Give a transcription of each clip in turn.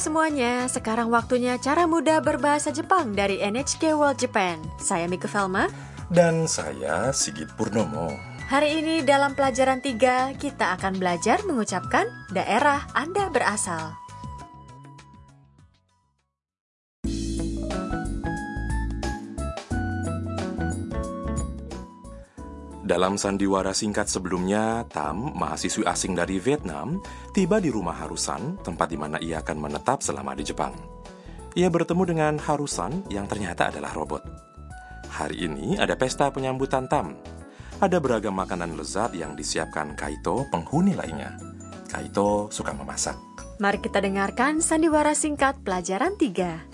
semuanya, sekarang waktunya cara mudah berbahasa Jepang dari NHK World Japan. Saya Mika Velma. Dan saya Sigit Purnomo. Hari ini dalam pelajaran 3, kita akan belajar mengucapkan daerah Anda berasal. Dalam sandiwara singkat sebelumnya, Tam, mahasiswi asing dari Vietnam, tiba di rumah Harusan, tempat di mana ia akan menetap selama di Jepang. Ia bertemu dengan Harusan yang ternyata adalah robot. Hari ini ada pesta penyambutan Tam. Ada beragam makanan lezat yang disiapkan Kaito, penghuni lainnya. Kaito suka memasak. Mari kita dengarkan sandiwara singkat pelajaran 3.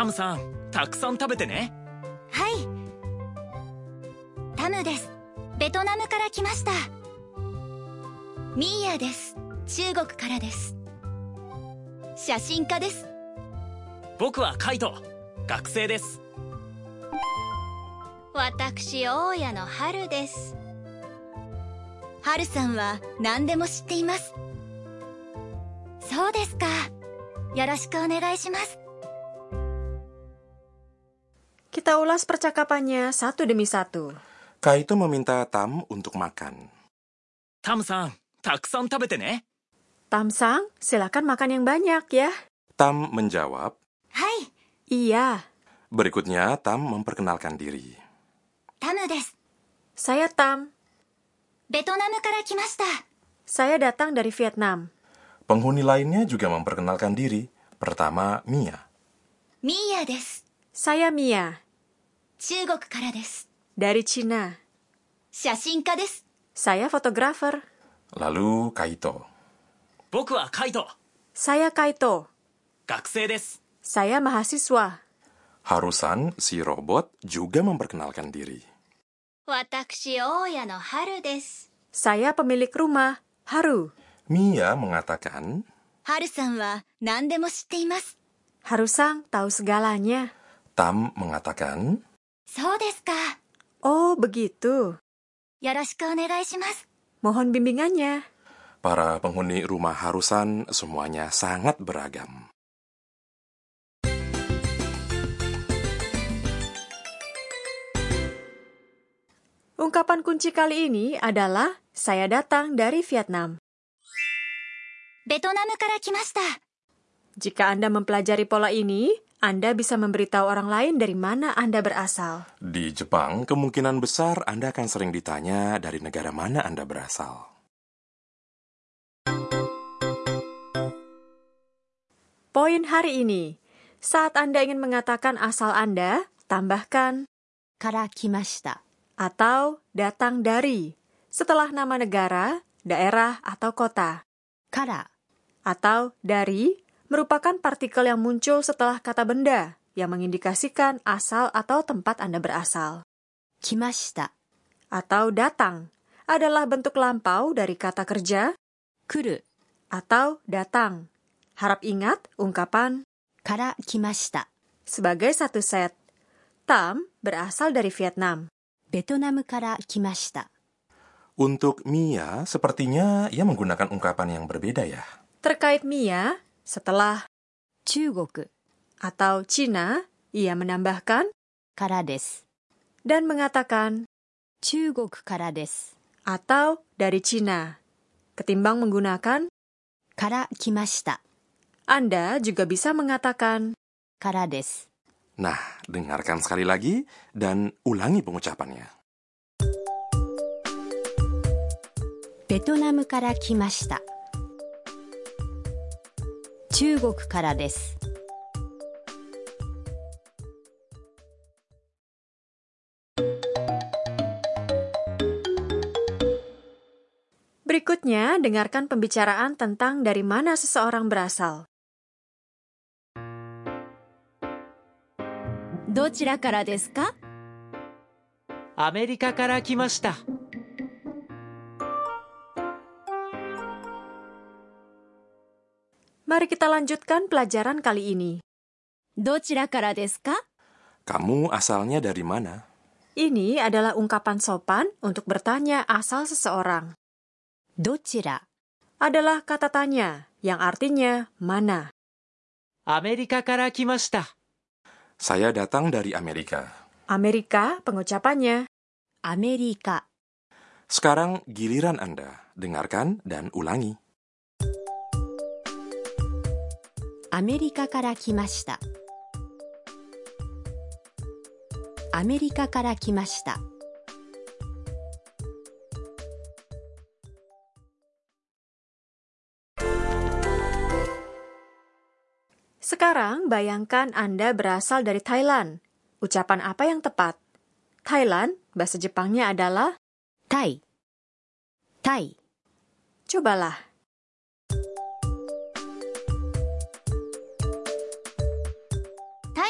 タムさんたくさん食べてね。はい。タムです。ベトナムから来ました。ミーヤです。中国からです。写真家です。僕はカイト。学生です。私大家の春です。春さんは何でも知っています。そうですか。よろしくお願いします Kita ulas percakapannya satu demi satu. Kaito meminta Tam untuk makan. Tam-sang, taksan tabete ne. Tam-sang, silakan makan yang banyak ya. Tam menjawab. Hai. Iya. Berikutnya, Tam memperkenalkan diri. Tamu desu. Saya Tam. Vietnam kara kimashita. Saya datang dari Vietnam. Penghuni lainnya juga memperkenalkan diri. Pertama, Mia. Mia desu. Saya Mia, 中国からです dari Cina. 写真家です Saya fotografer. Lalu Kaito. 僕はカイト Saya Kaito. 学生です Saya mahasiswa. Harusan, si robot, juga memperkenalkan diri. 私大家の春です Saya pemilik rumah, Haru. Mia mengatakan, 春さんは何でも知っています Harusang tahu segalanya. Tam mengatakan, そうですか Oh, begitu. よろしくお願いします Mohon bimbingannya. para penghuni rumah Harusan semuanya sangat beragam. Ungkapan kunci kali ini adalah saya datang dari Vietnam. ベトナムから来ました Jika Anda mempelajari pola ini, anda bisa memberitahu orang lain dari mana Anda berasal. Di Jepang, kemungkinan besar Anda akan sering ditanya dari negara mana Anda berasal. Poin hari ini. Saat Anda ingin mengatakan asal Anda, tambahkan kara kimashita atau datang dari setelah nama negara, daerah, atau kota. Kara atau dari merupakan partikel yang muncul setelah kata benda yang mengindikasikan asal atau tempat Anda berasal. Kimashita atau datang adalah bentuk lampau dari kata kerja kuru atau datang. Harap ingat ungkapan kara kimashita sebagai satu set. Tam berasal dari Vietnam. Vietnam kara kimashita. Untuk Mia, sepertinya ia menggunakan ungkapan yang berbeda ya. Terkait Mia, setelah 中国 atau Cina, ia menambahkan からです dan mengatakan 中国からです atau dari Cina. Ketimbang menggunakan から来ました Anda juga bisa mengatakan からです Nah, dengarkan sekali lagi dan ulangi pengucapannya. ベトナムから来ました 中国からです Berikutnya, dengarkan pembicaraan tentang dari mana seseorang berasal. どちらからですかアメリカから来ました。 Mari kita lanjutkan pelajaran kali ini. Dochira kara desu ka? Kamu asalnya dari mana? Ini adalah ungkapan sopan untuk bertanya asal seseorang. Dochira adalah kata tanya yang artinya mana. Amerika kara kimashita. Saya datang dari Amerika. Amerika pengucapannya Amerika. Sekarang giliran Anda. Dengarkan dan ulangi. アメリカから来ましたアメリカから来ました Sekarang bayangkan Anda berasal dari Thailand. Ucapan apa yang tepat? Thailand, bahasa Jepangnya adalah タイタイ cobalah. タ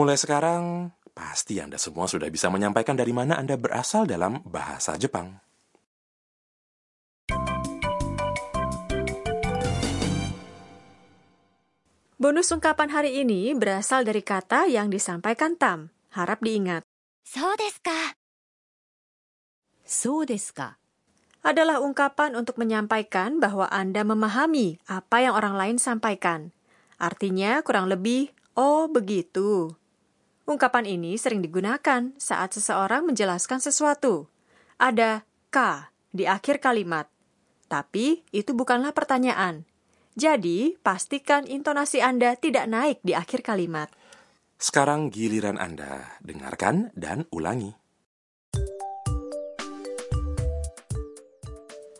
Mulai sekarang, pasti Anda semua sudah bisa menyampaikan dari mana Anda berasal dalam bahasa Jepang. Bonus ungkapan hari ini berasal dari kata yang disampaikan Tam. Harap diingat. So desu. So desu. Adalah ungkapan untuk menyampaikan bahwa Anda memahami apa yang orang lain sampaikan. Artinya kurang lebih, oh begitu. Ungkapan ini sering digunakan saat seseorang menjelaskan sesuatu. Ada K di akhir kalimat. Tapi itu bukanlah pertanyaan. Jadi, pastikan intonasi Anda tidak naik di akhir kalimat. Sekarang giliran Anda. Dengarkan dan ulangi.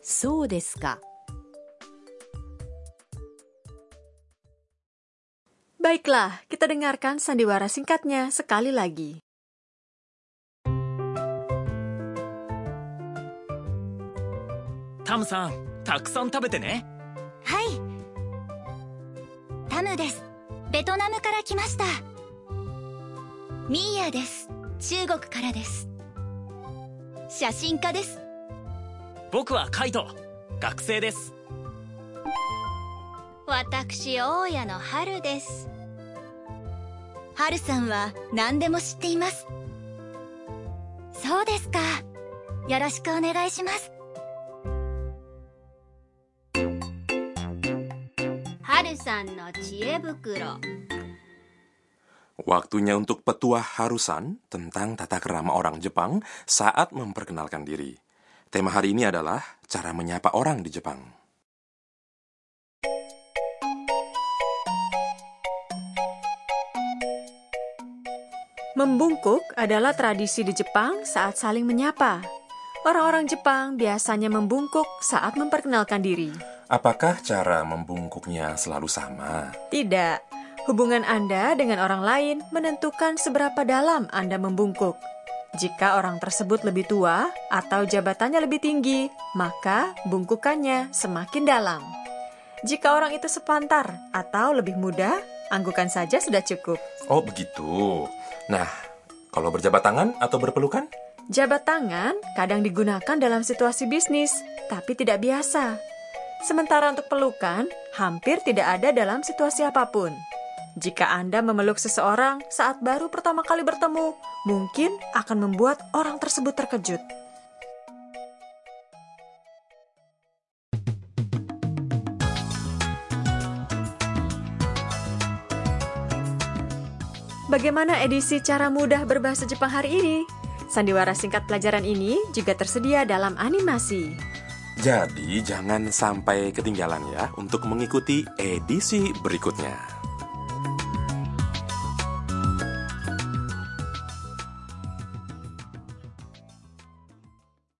そうですか Baiklah, kita dengarkan sandiwara singkatnya sekali lagi. タムさん、たくさん食べてね。はいタムですベトナムから来ましたミーヤです中国からです写真家です僕はカイト。学生です。私大家の春です春さんは何でも知っていますそうですかよろしくお願いします春さんの知恵袋 Waktunya untuk petuah harusan tentang tata kerama orang Jepang saat memperkenalkan diri. Tema hari ini adalah cara menyapa orang di Jepang. Membungkuk adalah tradisi di Jepang saat saling menyapa. Orang-orang Jepang biasanya membungkuk saat memperkenalkan diri. Apakah cara membungkuknya selalu sama? Tidak, hubungan Anda dengan orang lain menentukan seberapa dalam Anda membungkuk. Jika orang tersebut lebih tua atau jabatannya lebih tinggi, maka bungkukannya semakin dalam. Jika orang itu sepantar atau lebih muda, anggukan saja sudah cukup. Oh, begitu. Nah, kalau berjabat tangan atau berpelukan? Jabat tangan kadang digunakan dalam situasi bisnis, tapi tidak biasa. Sementara untuk pelukan, hampir tidak ada dalam situasi apa pun. Jika Anda memeluk seseorang saat baru pertama kali bertemu, mungkin akan membuat orang tersebut terkejut. Bagaimana edisi cara mudah berbahasa Jepang hari ini? Sandiwara singkat pelajaran ini juga tersedia dalam animasi. Jadi, jangan sampai ketinggalan ya untuk mengikuti edisi berikutnya.